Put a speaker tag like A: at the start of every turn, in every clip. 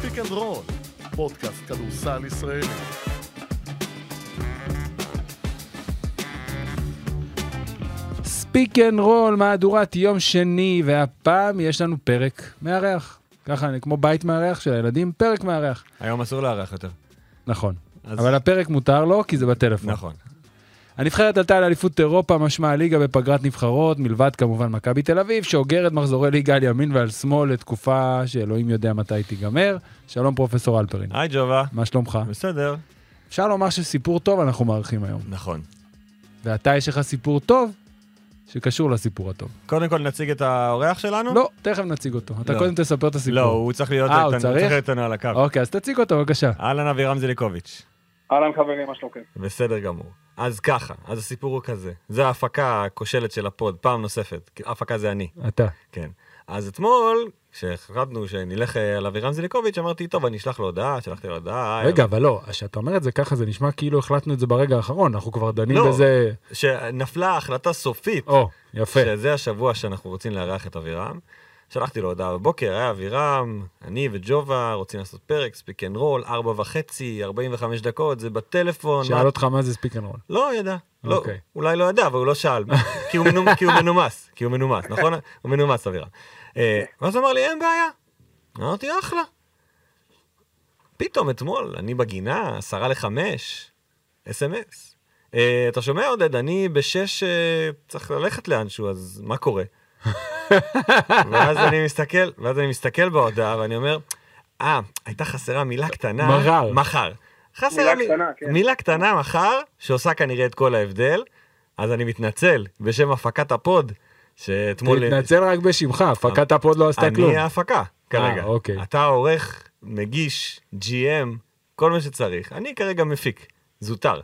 A: Speak and Roll, פודקאסט כדורסל ישראלי.
B: Speak and Roll, מהדורת יום שני, והפעם יש לנו פרק מארח. ככה, אני כמו בית מארח של הילדים, פרק מארח.
C: היום אסור לארח יותר.
B: נכון.
C: אז-
B: אבל הפרק מותר לו, כי זה בטלפון.
C: נכון.
B: הנבחרת עלתה לאליפות אירופה, משמע הליגה בפגרת נבחרות, מלבד כמובן מכבי תל אביב, שאוגרת מחזורי ליגה על ימין ועל שמאל לתקופה שאלוהים יודע מתי תיגמר. שלום פרופסור אלפרין.
C: היי ג'ובה.
B: מה שלומך?
C: בסדר.
B: אפשר לומר שסיפור טוב אנחנו מארחים היום.
C: נכון.
B: ואתה יש לך סיפור טוב שקשור לסיפור הטוב.
C: קודם כל נציג את האורח שלנו?
B: לא, תכף נציג אותו. אתה
C: לא.
B: קודם תספר את הסיפור.
C: לא, הוא צריך להיות
B: אה? צריך
C: להיות איתנו על הקו.
B: אוקיי, אז תציג אותו בבקשה.
C: אהלן אבירם זליקוביץ'.
D: אהלן חברים, מה שלומכם?
C: בסדר גמור. אז ככה, אז הסיפור הוא כזה. זה ההפקה הכושלת של ה pod, פעם נוספת. ההפקה זה אני,
B: אתה.
C: כן. אז אתמול, כשהחלטנו שנלך אה, על אבירם זליקוביץ', אמרתי, טוב, אני אשלח לו הודעה, שלחתי לו הודעה.
B: רגע, אבל לא, כשאתה אומר את זה ככה, זה נשמע כאילו החלטנו את זה ברגע האחרון, אנחנו כבר דנים
C: לא.
B: בזה...
C: שנפלה החלטה סופית.
B: או, יפה.
C: שזה השבוע שאנחנו רוצים לארח את אבירם. שלחתי לו הודעה בבוקר, היה אבירם, אני וג'ובה רוצים לעשות פרק, Speak and Roll, ארבע וחצי, 45 דקות, זה בטלפון.
B: שאל
C: מה-
B: אותך מה זה Speak and Roll.
C: לא ידע. לא,
B: אוקיי.
C: אולי לא ידע, אבל הוא לא שאל. כי הוא מנומ- כי הוא מנומס, כי הוא מנומס, נכון? הוא מנומס אבירם. אה, ואז הוא אמר לי, אין בעיה. אמרתי, אחלה. פתאום אתמול, אני בגינה, עשרה לחמש, אס.אם.אס. אה, אתה שומע עודד, אני בשש אה, צריך ללכת לאנשהו, אז מה קורה? ואז אני מסתכל, ואז אני מסתכל בהודעה ואני אומר, אה, הייתה חסרה מילה קטנה.
B: מחר.
C: מחר. חסרה
D: מילה
C: מי-
D: קטנה, כן.
C: מילה קטנה מחר, שעושה כנראה את כל ההבדל. אז אני מתנצל בשם הפקת ה pod, שאתמול...
B: תתנצל רק בשמך, הפקת ה pod לא עשתה כלום.
C: אני ההפקה כרגע.
B: אוקיי.
C: אתה עורך, מגיש, GM, כל מה שצריך. אני כרגע מפיק, זוטר.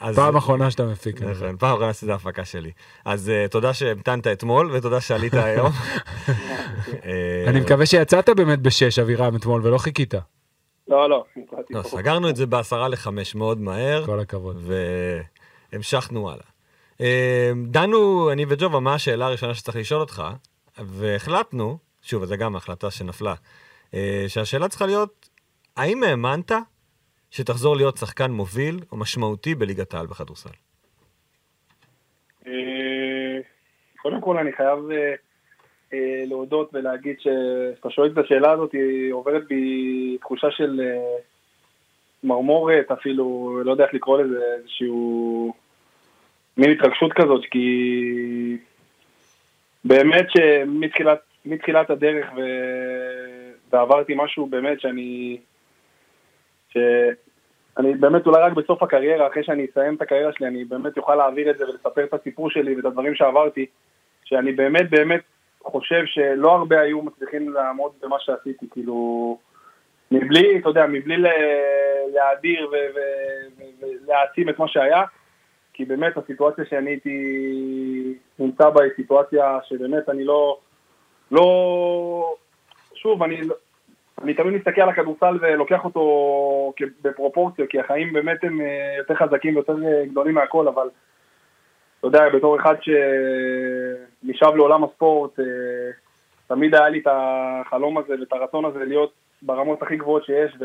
C: אז-
B: פעם אחרונה שאתה מפיק.
C: נכון, פעם אחרונה שזו ההפקה שלי. אז אה, תודה שהמתנת אתמול, ותודה שעלית היום. אה,
B: אני מקווה שיצאת באמת בשש, אבירם, אתמול, ולא חיכית.
D: לא, לא.
C: לא. סגרנו את זה בעשרה לחמש מאוד מהר,
B: כל הכבוד.
C: והמשכנו הלאה. אה, דנו, אני וג'ובה, מה השאלה הראשונה שצריך לשאול אותך, והחלטנו, שוב, זו גם החלטה שנפלה, שהשאלה צריכה להיות, האם האמנת שתחזור להיות שחקן מוביל או משמעותי בליגת העל בכדורסל?
D: אה, קודם כל אני חייב אה, אה, להודות ולהגיד שאתה שואל את השאלה הזאת, היא עוברת בי תחושה של מרמורת, אפילו, לא יודע איך לקרוא לזה, איזשהו מין התרגשות כזאת, כי באמת שמתחילת מתחילת הדרך ו... ועברתי משהו באמת שאני... שאני באמת אולי רק בסוף הקריירה, אחרי שאני אסיים את הקריירה שלי, אני באמת אוכל להעביר את זה ולספר את הסיפור שלי ואת הדברים שעברתי, שאני באמת באמת חושב שלא הרבה היו מצליחים לעמוד במה שעשיתי, כאילו, מבלי, אתה יודע, מבלי להאדיר ולהעצים את מה שהיה, כי באמת הסיטואציה שאני הייתי נמצא בה היא סיטואציה שבאמת אני לא, לא, שוב, אני, לא- אני תמיד מסתכל על הכדורסל ולוקח אותו בפרופורציה, כי החיים באמת הם אה, יותר חזקים ויותר אה, גדולים מהכל, אבל אתה יודע, בתור אחד שנשאב לעולם הספורט, אה, תמיד היה לי את החלום הזה ואת הרצון הזה להיות ברמות הכי גבוהות שיש,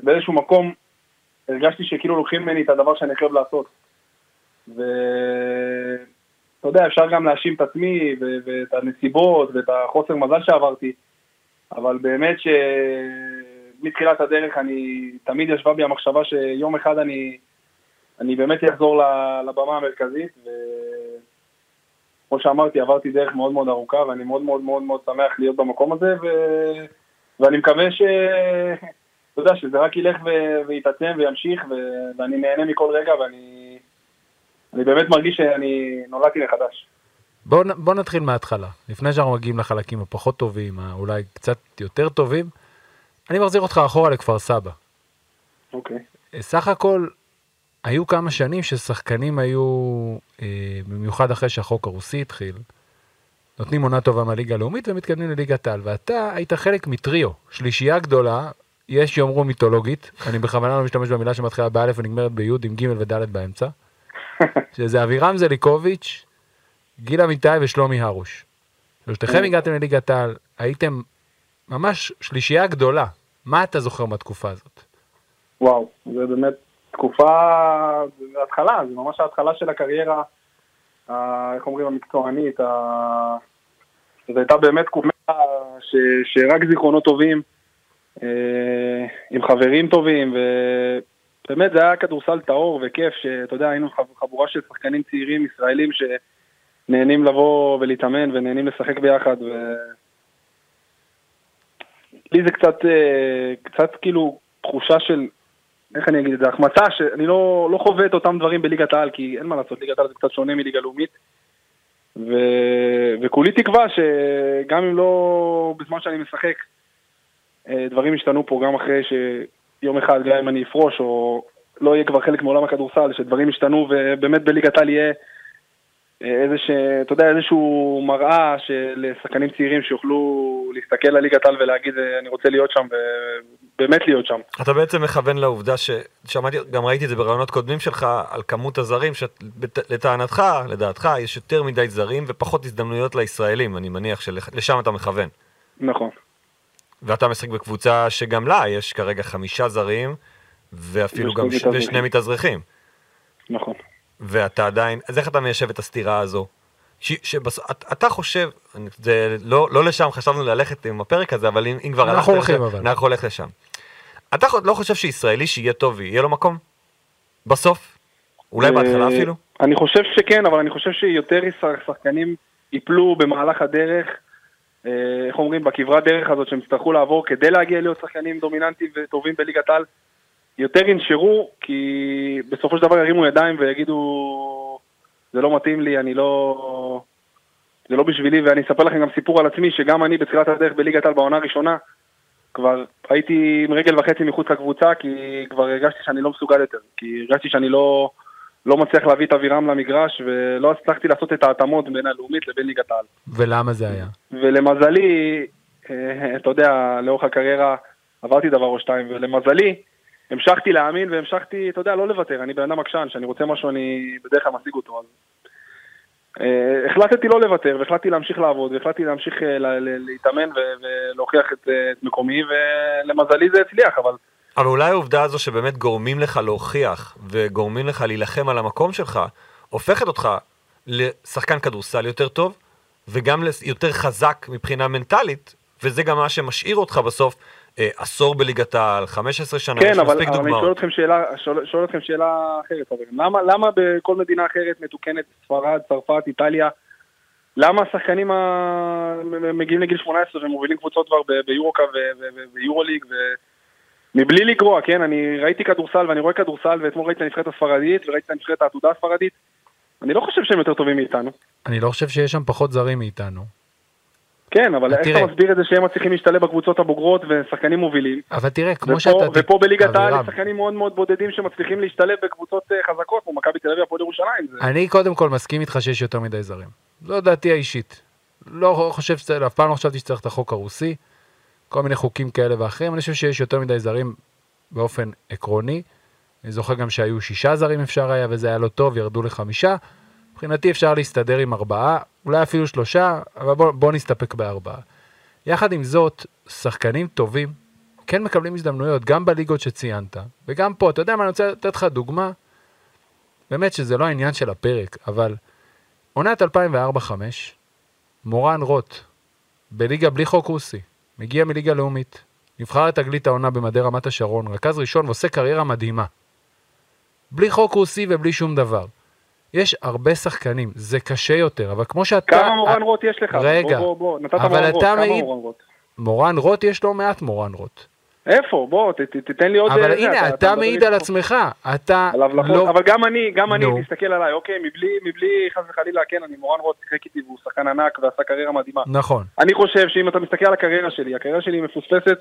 D: ובאיזשהו מקום הרגשתי שכאילו לוקחים ממני את הדבר שאני חייב לעשות. ואתה יודע, אפשר גם להאשים את עצמי ואת הנסיבות ואת החוסר מזל שעברתי, אבל באמת שמתחילת הדרך אני, תמיד ישבה בי המחשבה שיום אחד אני, אני באמת אחזור לבמה המרכזית, וכמו שאמרתי, עברתי דרך מאוד מאוד ארוכה, ואני מאוד מאוד מאוד מאוד שמח להיות במקום הזה, ו... ואני מקווה ש... אתה יודע, שזה רק ילך. ויתעצם וימשיך, ו... ואני נהנה מכל רגע, ואני אני באמת מרגיש שאני נולדתי מחדש.
B: בוא, נ- בוא נתחיל מההתחלה, לפני שאנחנו מגיעים לחלקים הפחות טובים, האולי קצת יותר טובים. אני מחזיר אותך אחורה לכפר סבא.
D: אוקיי.
B: סך הכל, היו כמה שנים ששחקנים היו, אה, במיוחד אחרי שהחוק הרוסי התחיל, נותנים עונה טובה מהליגה הלאומית ומתקדמים לליגת העל, ואתה היית חלק מטריו, שלישייה גדולה, יש שיאמרו מיתולוגית, אני בכוונה לא משתמש במילה שמתחילה באלף ונגמרת ביוד עם ג' וד' באמצע, שזה אבירם זליקוביץ', גיל אמיתי ושלומי הרוש. שלושתכם הגעתם לליגת העל, הייתם ממש שלישייה גדולה. מה אתה זוכר מהתקופה הזאת?
D: וואו, זה באמת תקופה, זה התחלה, זה ממש ההתחלה של הקריירה, ה- איך אומרים, המקצוענית, ה- זו הייתה באמת תקופה ש, שרק זיכרונות טובים, אה, עם חברים טובים, ובאמת זה היה כדורסל טהור וכיף, שאתה יודע, היינו חב- חבורה של שחקנים צעירים ישראלים שנהנים לבוא ולהתאמן ונהנים לשחק ביחד, ו... לי זה קצת, אה, קצת כאילו תחושה של, איך אני אגיד את זה, החמצה שאני לא, לא חווה את אותם דברים בליגת העל, כי אין מה לעשות, ליגת העל זה קצת שונה מליגה לאומית. ו... וכולי תקווה שגם אם לא בזמן שאני משחק, אה, דברים ישתנו פה גם אחרי שיום אחד, גם אם אני אפרוש או לא יהיה כבר חלק מעולם הכדורסל, שדברים ישתנו ובאמת בליגת העל יהיה איזה ש... אתה יודע, איזשהו מראה של שחקנים צעירים שיוכלו להסתכל על ליגת העל ולהגיד אה, אני רוצה להיות שם ובאמת להיות שם.
C: אתה בעצם מכוון לעובדה ששמעתי, גם ראיתי את זה ברעיונות קודמים שלך, על כמות הזרים, שלטענתך, לדעתך, יש יותר מדי זרים ופחות הזדמנויות לישראלים, אני מניח שלשם אתה מכוון.
D: נכון.
C: ואתה משחק בקבוצה שגם לה יש כרגע חמישה זרים, ואפילו גם ש... ושני מתאזרחים.
D: נכון.
C: ואתה עדיין, אז איך אתה מיישב את הסתירה הזו? ש, שבס... את, אתה חושב, זה לא, לא לשם חשבנו ללכת עם הפרק הזה, אבל אם, אם כבר
B: אנחנו הולכים,
C: לשם,
B: אבל.
C: אנחנו הולך לשם. אתה לא חושב שישראלי שיהיה טוב, יהיה לו מקום? בסוף? אולי בהתחלה
D: אה,
C: אפילו?
D: אני חושב שכן, אבל אני חושב שיותר שחקנים ייפלו במהלך הדרך, אה, איך אומרים, בכברת דרך הזאת שהם יצטרכו לעבור כדי להגיע להיות שחקנים דומיננטיים וטובים בליגת העל, יותר ינשרו, כי בסופו של דבר ירימו ידיים ויגידו, זה לא מתאים לי, אני לא... זה לא בשבילי, ואני אספר לכם גם סיפור על עצמי, שגם אני בתחילת הדרך בליגת העל בעונה הראשונה, כבר הייתי עם רגל וחצי מחוץ לקבוצה, כי כבר הרגשתי שאני לא מסוגל יותר, כי הרגשתי שאני לא, לא מצליח להביא את אבירם למגרש, ולא הצלחתי לעשות את ההתאמות בין הלאומית לבין ליגת העל.
B: ולמה זה היה?
D: ולמזלי, אה, אתה יודע, לאורך הקריירה עברתי דבר או שתיים, ולמזלי, המשכתי להאמין והמשכתי, אתה יודע, לא לוותר. אני בן אדם עקשן, שאני רוצה משהו, אני בדרך כלל משיג אותו. אז... אה, החלטתי לא לוותר, והחלטתי להמשיך לעבוד, והחלטתי להמשיך אה, להתאמן ולהוכיח את, אה, את מקומי, ולמזלי זה הצליח, אבל
C: אבל אולי העובדה הזו שבאמת גורמים לך להוכיח וגורמים לך להילחם על המקום שלך, הופכת אותך לשחקן כדורסל יותר טוב, וגם יותר חזק מבחינה מנטלית, וזה גם מה שמשאיר אותך בסוף עשור בליגת העל, 15 שנה,
D: כן,
C: יש
D: אבל,
C: מספיק
D: אבל אני שואל
C: דוגמאות.
D: אתכם שאלה, שואל, שואל אתכם שאלה אחרת, חברים. למה, למה בכל מדינה אחרת מתוקנת, ספרד, צרפת, איטליה, למה השחקנים ה... מגיעים לגיל 18 ומובילים קבוצות כבר ב- ביורוקה ו- ו- ו- ויורוליג ו... מבלי לגרוע, כן? אני ראיתי כדורסל ואני רואה כדורסל ואתמול ראיתי את הנבחרת הספרדית וראיתי את הנבחרת העתודה הספרדית. אני לא חושב שהם יותר טובים מאיתנו.
B: אני לא חושב שיש שם פחות זרים מאיתנו.
D: כן, אבל איך
B: תראה.
D: אתה מסביר את זה שהם מצליחים להשתלב בקבוצות הבוגרות ושחקנים מובילים?
B: אבל תראה, כמו
D: ופה,
B: שאתה...
D: ופה בליגת העל יש שחקנים מאוד מאוד בודדים שמצליחים להשתלב בקבוצות אה, חזקות, כמו מכבי תל אביב, הפועל ירושלים. זה...
B: אני קודם כל מסכים איתך שיש יותר מדי זרים. זו דעתי האישית. לא חושב שצריך, אף פעם לא חשבתי שצריך את החוק הרוסי, כל מיני חוקים כאלה ואחרים, אני חושב שיש יותר מדי זרים באופן עקרוני. אני זוכר גם שהיו שישה זרים אפשר היה, וזה היה לא טוב, ירדו לחמישה. מבחינתי אפשר להסתדר עם ארבעה, אולי אפילו שלושה, אבל בוא, בוא נסתפק בארבעה. יחד עם זאת, שחקנים טובים כן מקבלים הזדמנויות, גם בליגות שציינת, וגם פה, אתה יודע מה, אני רוצה לתת לך דוגמה, באמת שזה לא העניין של הפרק, אבל עונת 2004-2005, מורן רוט, בליגה בלי חוק רוסי, מגיע מליגה לאומית, נבחר לתגלית העונה במדי רמת השרון, רכז ראשון ועושה קריירה מדהימה. בלי חוק רוסי ובלי שום דבר. יש הרבה שחקנים, זה קשה יותר, אבל כמו שאתה...
D: כמה מורן רוט יש לך?
B: רגע,
D: בוא, בוא, בוא. נתת מורן רוט,
B: אתה
D: כמה
B: מעיד-
D: מורן רוט?
B: מורן רוט יש לא מעט מורן רוט.
D: איפה? בוא, ת, ת, תתן לי עוד...
B: אבל
D: אה,
B: הנה,
D: זה,
B: אתה
D: מדבר
B: מעיד על עצמך, אתה
D: הבלחות,
B: לא...
D: אבל גם אני, גם אני,
B: נו.
D: תסתכל עליי, אוקיי, מבלי, מבלי חס וחלילה, כן, אני מורן רוט שיחק איתי והוא שחקן ענק ועשה קריירה מדהימה.
B: נכון.
D: אני חושב שאם אתה מסתכל על הקריירה שלי, הקריירה שלי מפוספסת,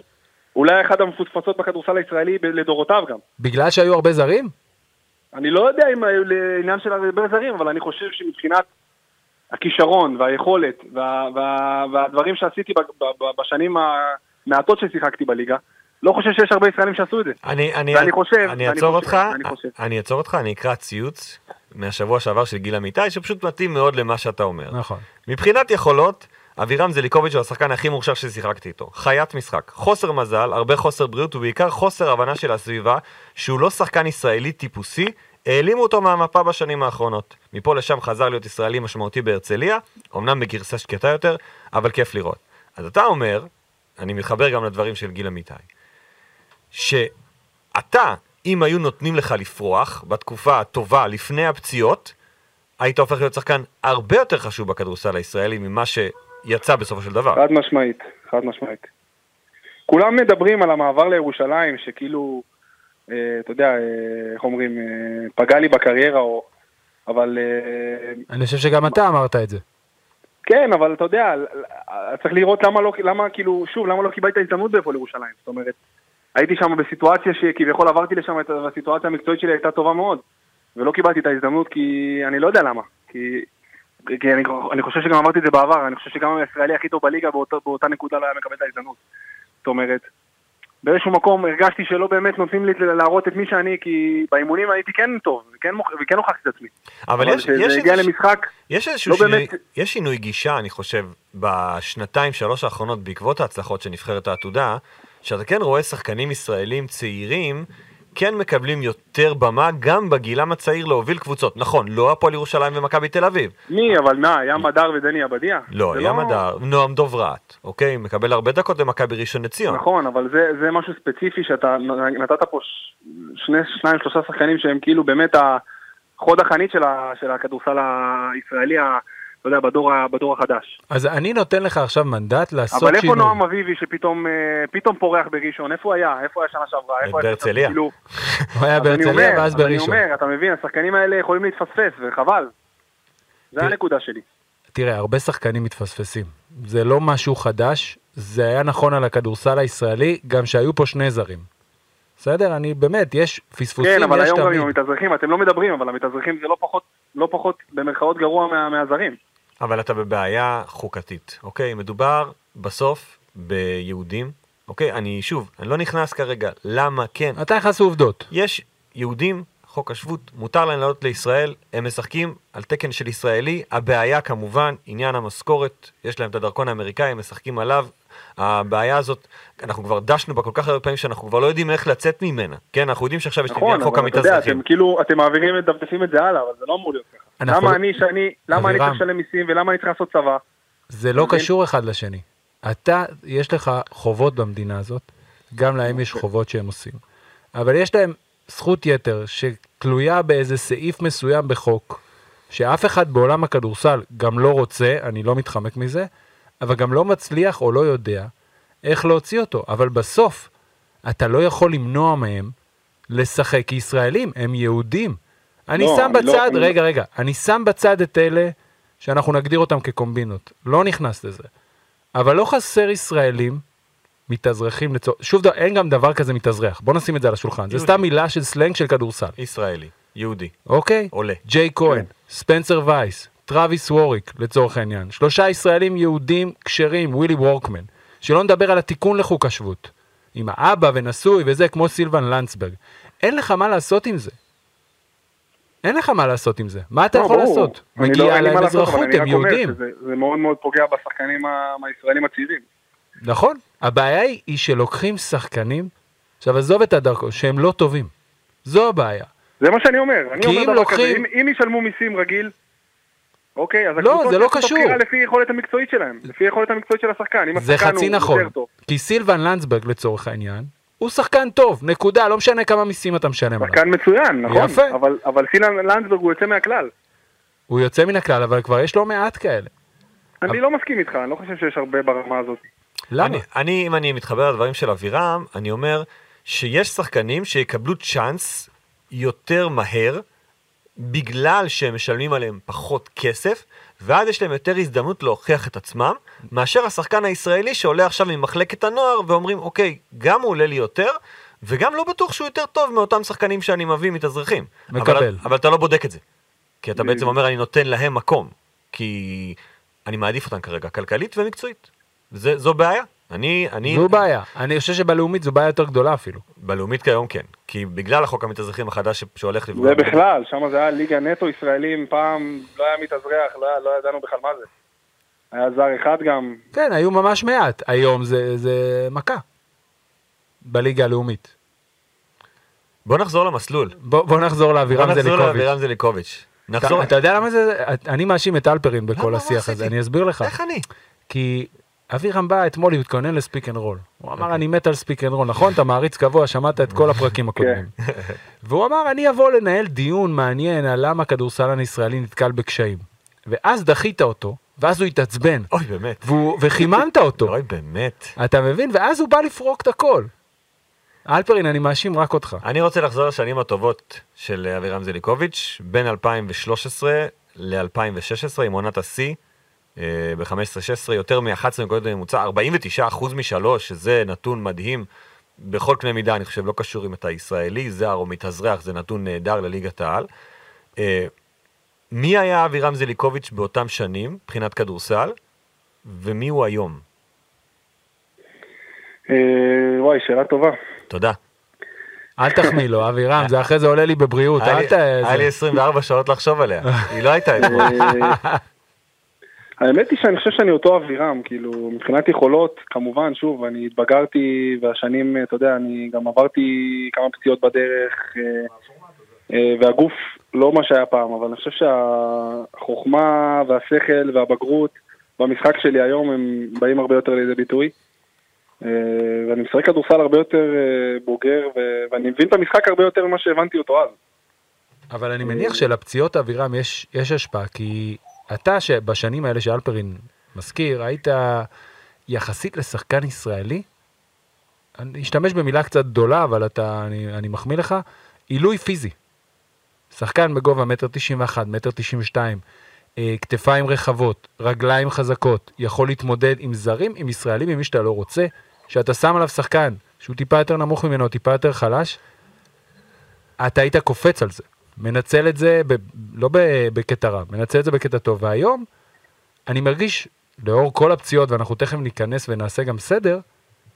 D: אולי אחת המפוספסות בכדורסל הישראלי לדורותיו גם.
B: בגלל שהיו הרבה זרים?
D: אני לא יודע אם לעניין של הרבה זרים, אבל אני חושב שמבחינת הכישרון והיכולת וה, וה, והדברים שעשיתי ב, ב, ב, בשנים המעטות ששיחקתי בליגה, לא חושב שיש הרבה ישראלים שעשו את זה.
C: אני, אני,
D: ואני חושב,
C: אני אעצור אותך. אני אעצור אותך, אני אקרא ציוץ מהשבוע שעבר של גיל אמיתי, שפשוט מתאים מאוד למה שאתה אומר.
B: נכון.
C: מבחינת יכולות, אבירם זליקוביץ' הוא השחקן הכי מוכשר ששיחקתי איתו. חיית משחק. חוסר מזל, הרבה חוסר בריאות ובעיקר חוסר הבנה של הסביבה שהוא לא שחקן ישראלי טיפוסי, העלימו אותו מהמפה בשנים האחרונות. מפה לשם חזר להיות ישראלי משמעותי בהרצליה, אמנם בגרסה שקטה יותר, אבל כיף לראות. אז אתה אומר, אני מתחבר גם לדברים של גיל אמיתי, שאתה, אם היו נותנים לך לפרוח בתקופה הטובה לפני הפציעות, היית הופך להיות שחקן הרבה יותר חשוב בכדורסל הישראלי ממה שיצא בסופו של דבר.
D: חד משמעית, חד משמעית. כולם מדברים על המעבר לירושלים, שכאילו, אה, אתה יודע, אה, איך אומרים, אה, פגע לי בקריירה, או... אבל... אה,
B: אני חושב שגם אתה אמרת את זה.
D: כן, אבל אתה יודע, צריך לראות למה לא, למה כאילו, שוב, למה לא קיבלת הזדמנות בהפועל ירושלים. זאת אומרת, הייתי שם בסיטואציה שכביכול עברתי לשם, והסיטואציה המקצועית שלי הייתה טובה מאוד, ולא קיבלתי את ההזדמנות כי אני לא יודע למה. כי, כי אני, אני חושב שגם אמרתי את זה בעבר, אני חושב שגם הישראלי הכי טוב בליגה באותה, באותה נקודה לא היה מקבל את ההזדמנות. זאת אומרת, באיזשהו מקום הרגשתי שלא באמת נותנים לי להראות את מי שאני, כי באימונים הייתי כן טוב, וכן, וכן הוכחתי את עצמי.
C: אבל, אבל יש,
D: יש, הגיע
C: איזוש...
D: למשחק,
C: יש איזשהו
D: לא
C: שינוי,
D: באמת...
C: יש שינוי גישה, אני חושב, בשנתיים, שלוש האחרונות, בעקבות ההצלחות של נבחרת העתודה, שאתה כן רואה שחקנים ישראלים צעירים, כן מקבלים יותר במה גם בגילם הצעיר להוביל קבוצות. נכון, לא הפועל ירושלים ומכבי תל אביב.
D: מי, אבל מה, ים הדר ודני עבדיה?
C: לא, ים הדר, נועם דוברת, אוקיי? מקבל הרבה דקות במכבי ראשון לציון.
D: נכון, אבל זה, זה משהו ספציפי שאתה נתת פה ש- שני, שניים, שלושה שחקנים שהם כאילו באמת החוד החנית של, ה, של הכדורסל הישראלי, אתה יודע, בדור, בדור החדש.
B: אז אני נותן לך עכשיו מנדט לעשות
D: אבל איפה
B: שינוי.
D: נועם אביבי שפתאום אה, פורח בראשון? איפה היה? איפה היה שנה שעברה?
C: בהרצליה.
B: הוא היה בהרצליה ואז
D: אז אני
B: בראשון.
D: אומר, אתה מבין, השחקנים האלה יכולים להתפספס, וחבל. זה הנקודה שלי.
B: תראה, הרבה שחקנים מתפספסים. זה לא משהו חדש, זה היה נכון על הכדורסל הישראלי, גם שהיו פה שני זרים. בסדר? אני באמת, יש פספוסים,
D: כן, אבל היום גם. עם המתאזרחים, אתם לא מדברים, אבל המתאזרחים זה לא פחות, לא פחות במרכאות גרוע מה- מהזרים.
C: אבל אתה בבעיה חוקתית, אוקיי? מדובר בסוף ביהודים, אוקיי? אני שוב, אני לא נכנס כרגע למה כן.
B: אתה נכנס לעובדות.
C: יש יהודים, חוק השבות, מותר להם לעלות לישראל, הם משחקים על תקן של ישראלי, הבעיה כמובן, עניין המשכורת, יש להם את הדרכון האמריקאי, הם משחקים עליו, הבעיה הזאת, אנחנו כבר דשנו בה כל כך הרבה פעמים שאנחנו כבר לא יודעים איך לצאת ממנה, כן, אנחנו יודעים שעכשיו יש את
D: נכון,
C: עניין חוק
D: אבל אתה יודע,
C: המתאזרחים.
D: אתם כאילו, אתם מעבירים, מדפדפים את זה הלאה, אבל זה לא אמור להיות למה אני, שאני, למה אני. צריך לשלם מיסים ולמה אני צריך לעשות צבא?
B: זה לא
D: מבין?
B: קשור אחד לשני. אתה, יש לך חובות במדינה הזאת, גם להם יש חובות שהם עושים. אבל יש להם זכות יתר שתלויה באיזה סעיף מסוים בחוק, שאף אחד בעולם הכדורסל גם לא רוצה, אני לא מתחמק מזה, אבל גם לא מצליח או לא יודע איך להוציא אותו. אבל בסוף, אתה לא יכול למנוע מהם לשחק כישראלים, הם יהודים. אני
D: לא,
B: שם
D: אני לא-
B: בצד,
D: אני-
B: רגע, רגע, אני שם בצד את אלה שאנחנו נגדיר אותם כקומבינות. לא נכנס לזה. אבל לא חסר ישראלים מתאזרחים לצורך... שוב, ד- אין גם דבר כזה מתאזרח. בוא נשים את זה על השולחן. זה
C: יהודי.
B: סתם מילה של סלנג של כדורסל,
C: ישראלי, יהודי,
B: אוקיי?
C: עולה.
B: ג'יי כהן,
D: כן.
B: ספנסר וייס, טרוויס ווריק, לצורך העניין. שלושה ישראלים יהודים כשרים, ווילי וורקמן. שלא נדבר על התיקון לחוק השבות. עם האבא ונשוי וזה, כמו סילבן לנצברג. אין לך מה לעשות עם זה. אין לך מה לעשות עם זה. מה אתה
D: לא,
B: יכול
D: ברור.
B: לעשות?
D: לא-
B: מגיע
D: מה
B: להם אזרחות, הם יהודים.
D: שזה- זה מאוד מאוד פוגע בשחקנים הישראלים הצעירים.
B: נכון, הבעיה היא, היא שלוקחים שחקנים, עכשיו עזוב את הדרכון, שהם לא טובים. זו הבעיה.
D: זה מה שאני אומר. אני אומר
B: אם
D: דבר
B: לוקחים-
D: כזה, אם- אם ישלמו מיסים רגיל, אוקיי, אז
B: לא, זה לא קשור.
D: לפי יכולת המקצועית שלהם, לפי יכולת המקצועית של השחקן.
B: זה חצי נכון.
D: טוב.
B: כי סילבן לנדסברג לצורך העניין, הוא שחקן טוב, נקודה, לא משנה כמה מיסים אתה משלם עליו.
D: שחקן מצוין, נכון?
B: יפה.
D: אבל- אבל סילן לנדסברג הוא יוצא מהכלל.
B: הוא יוצא מן הכלל, אבל כבר יש לא מעט כאלה.
D: אני לא מסכים איתך, אני לא חושב שיש הרבה ברמה הזאת.
B: למה?
C: אני, אני, אם אני מתחבר לדברים של אבירם, אני אומר שיש שחקנים שיקבלו צ'אנס יותר מהר, בגלל שהם משלמים עליהם פחות כסף, ואז יש להם יותר הזדמנות להוכיח את עצמם, מאשר השחקן הישראלי שעולה עכשיו ממחלקת הנוער, ואומרים, אוקיי, גם הוא עולה לי יותר, וגם לא בטוח שהוא יותר טוב מאותם שחקנים שאני מביא מתאזרחים.
B: מקבל.
C: אבל, אבל אתה לא בודק את זה. כי אתה. בעצם אומר, אני נותן להם מקום. כי אני מעדיף אותם כרגע, כלכלית ומקצועית. זה, זו בעיה. אני, אני,
B: זו בעיה. אני חושב שבלאומית זו בעיה יותר גדולה אפילו.
C: בלאומית כיום כן. כי בגלל החוק המתאזרחים החדש שהולך לפגוע.
D: זה בכלל, שם זה היה ליגה נטו ישראלים, פעם לא היה מתאזרח, לא לא ידענו בכלל מה זה. היה זר אחד גם,
B: כן, היו ממש מעט. היום זה, זה מכה. בליגה הלאומית.
C: בוא נחזור למסלול.
B: בוא, בוא נחזור
C: בוא
B: לאבירם
C: נחזור
B: זליקוביץ'.
C: לאבירם זליקוביץ'.
B: אתה,
C: נחזור...
B: אתה יודע למה זה, אני מאשים את אלפרין בכל השיח הזה? אני אסביר לך.
C: איך אני?
B: כי אבירם בא אתמול, הוא התכונן ל Speak and Roll. הוא אמר, אני מת על Speak and Roll, נכון? אתה מעריץ קבוע, שמעת את כל הפרקים הקודמים. והוא אמר, אני אבוא לנהל דיון מעניין על למה כדורסלן ישראלי נתקל בקשיים. ואז דחית אותו, ואז הוא התעצבן,
C: אוי, באמת.
B: וחיממת אותו.
C: אוי, באמת.
B: אתה מבין? ואז הוא בא לפרוק את הכל. אלפרין, אני מאשים רק אותך.
C: אני רוצה לחזור לשנים הטובות של אבירם זליקוביץ', בין 2013 ל-2016, עם עונת השיא, ב-15-16, יותר מ-11 נקודות בממוצע, 49% משלוש, שזה נתון מדהים. בכל קנה מידה, אני חושב, לא קשור אם אתה ישראלי, זר או מתאזרח, זה נתון נהדר לליגת העל. אה, מי היה אבירם זליקוביץ' באותם שנים, מבחינת כדורסל, ומי הוא היום?
D: אה, וואי, שאלה טובה.
C: תודה.
B: אל תחמיא לו, אבירם, זה אחרי זה עולה לי בבריאות, אל ת...
C: היה לי
B: זה-
C: 24 שעות לחשוב עליה, היא לא הייתה אתמול.
D: אה, האמת היא שאני חושב שאני אותו אבירם, כאילו, מבחינת יכולות, כמובן, שוב, אני התבגרתי, והשנים, אתה יודע, אני גם עברתי כמה פציעות בדרך, אה, אה, והגוף לא מה שהיה פעם, אבל אני חושב שהחוכמה והשכל והבגרות במשחק שלי היום הם באים הרבה יותר לידי ביטוי. אה, ואני משחק כדורסל הרבה יותר אה, בוגר, ואני מבין את המשחק הרבה יותר ממה שהבנתי אותו אז.
B: אבל אני מניח שלפציעות אבירם יש, יש השפעה, כי אתה שבשנים האלה שאלפרין מזכיר, היית יחסית לשחקן ישראלי, אני אשתמש במילה קצת גדולה, אבל אתה, אני, אני מחמיא לך, עילוי פיזי. שחקן בגובה מטר תשעים ואחת, מטר תשעים ושתיים, אה, כתפיים רחבות, רגליים חזקות, יכול להתמודד עם זרים, עם ישראלים, עם מי שאתה לא רוצה, שאתה שם עליו שחקן שהוא טיפה יותר נמוך ממנו, טיפה יותר חלש, אתה היית קופץ על זה. מנצל את זה, ב, לא ב- בקטע רע, מנצל את זה בקטע טוב. והיום, אני מרגיש, לאור כל הפציעות, ואנחנו תכף ניכנס ונעשה גם סדר,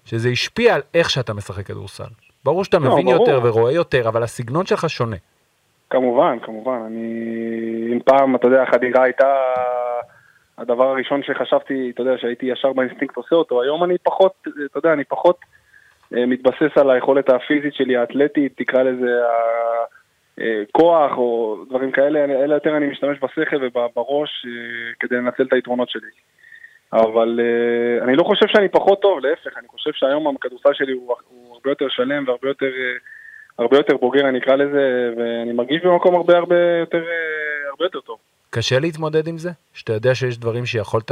B: שזה השפיע על איך שאתה משחק כדורסל. ברור שאתה
D: לא,
B: מבין
D: ברור.
B: יותר ורואה יותר, אבל הסגנון שלך שונה.
D: כמובן, כמובן. אני... אם פעם, אתה יודע, החדירה הייתה הדבר הראשון שחשבתי, אתה יודע, שהייתי ישר באינסטינקט עושה אותו, היום אני פחות, אתה יודע, אני פחות אה, מתבסס על היכולת הפיזית שלי, האתלטית, תקרא לזה הכוח או דברים כאלה, אלא יותר אני משתמש בשכל ובראש אה, כדי לנצל את היתרונות שלי. אבל אה, אני לא חושב שאני פחות טוב, להפך, אני חושב שהיום הכדורסל שלי הוא, הוא הרבה יותר שלם והרבה יותר... אה, הרבה יותר בוגר אני אקרא לזה, ואני מרגיש במקום הרבה הרבה יותר, אה, הרבה יותר טוב.
B: קשה להתמודד עם זה? שאתה יודע שיש דברים שיכולת,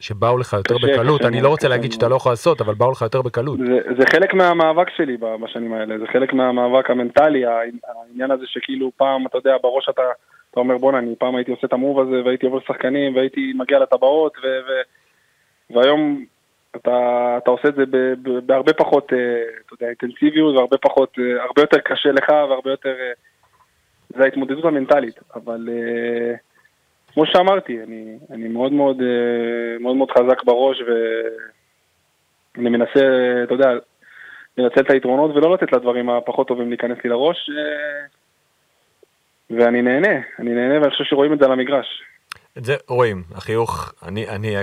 B: שבאו לך יותר
D: קשה,
B: בקלות,
D: קשה
B: אני לא רוצה להגיד. שאתה לא יכול לעשות, אבל באו לך יותר בקלות.
D: זה, זה חלק מהמאבק שלי בשנים האלה, זה חלק מהמאבק המנטלי, העניין הזה שכאילו פעם, אתה יודע, בראש אתה, אתה אומר בואנה, אני פעם הייתי עושה את המוב הזה, והייתי עובר לשחקנים, והייתי מגיע לטבעות, ו, ו, והיום אתה, אתה עושה את זה ב, ב, בהרבה פחות, אה, אתה יודע, אינטנסיביות, והרבה פחות, אה, הרבה יותר קשה לך, והרבה יותר, אה, זה ההתמודדות המנטלית, אבל כמו שאמרתי, אני, אני מאוד מאוד, אה, מאוד מאוד חזק בראש, ואני מנסה, אתה יודע, לנצל את היתרונות ולא לתת לדברים הפחות טובים להיכנס לי לראש, אה, ואני נהנה, אני נהנה ואני חושב שרואים את זה על המגרש.
C: את זה רואים, החיוך, אני, אני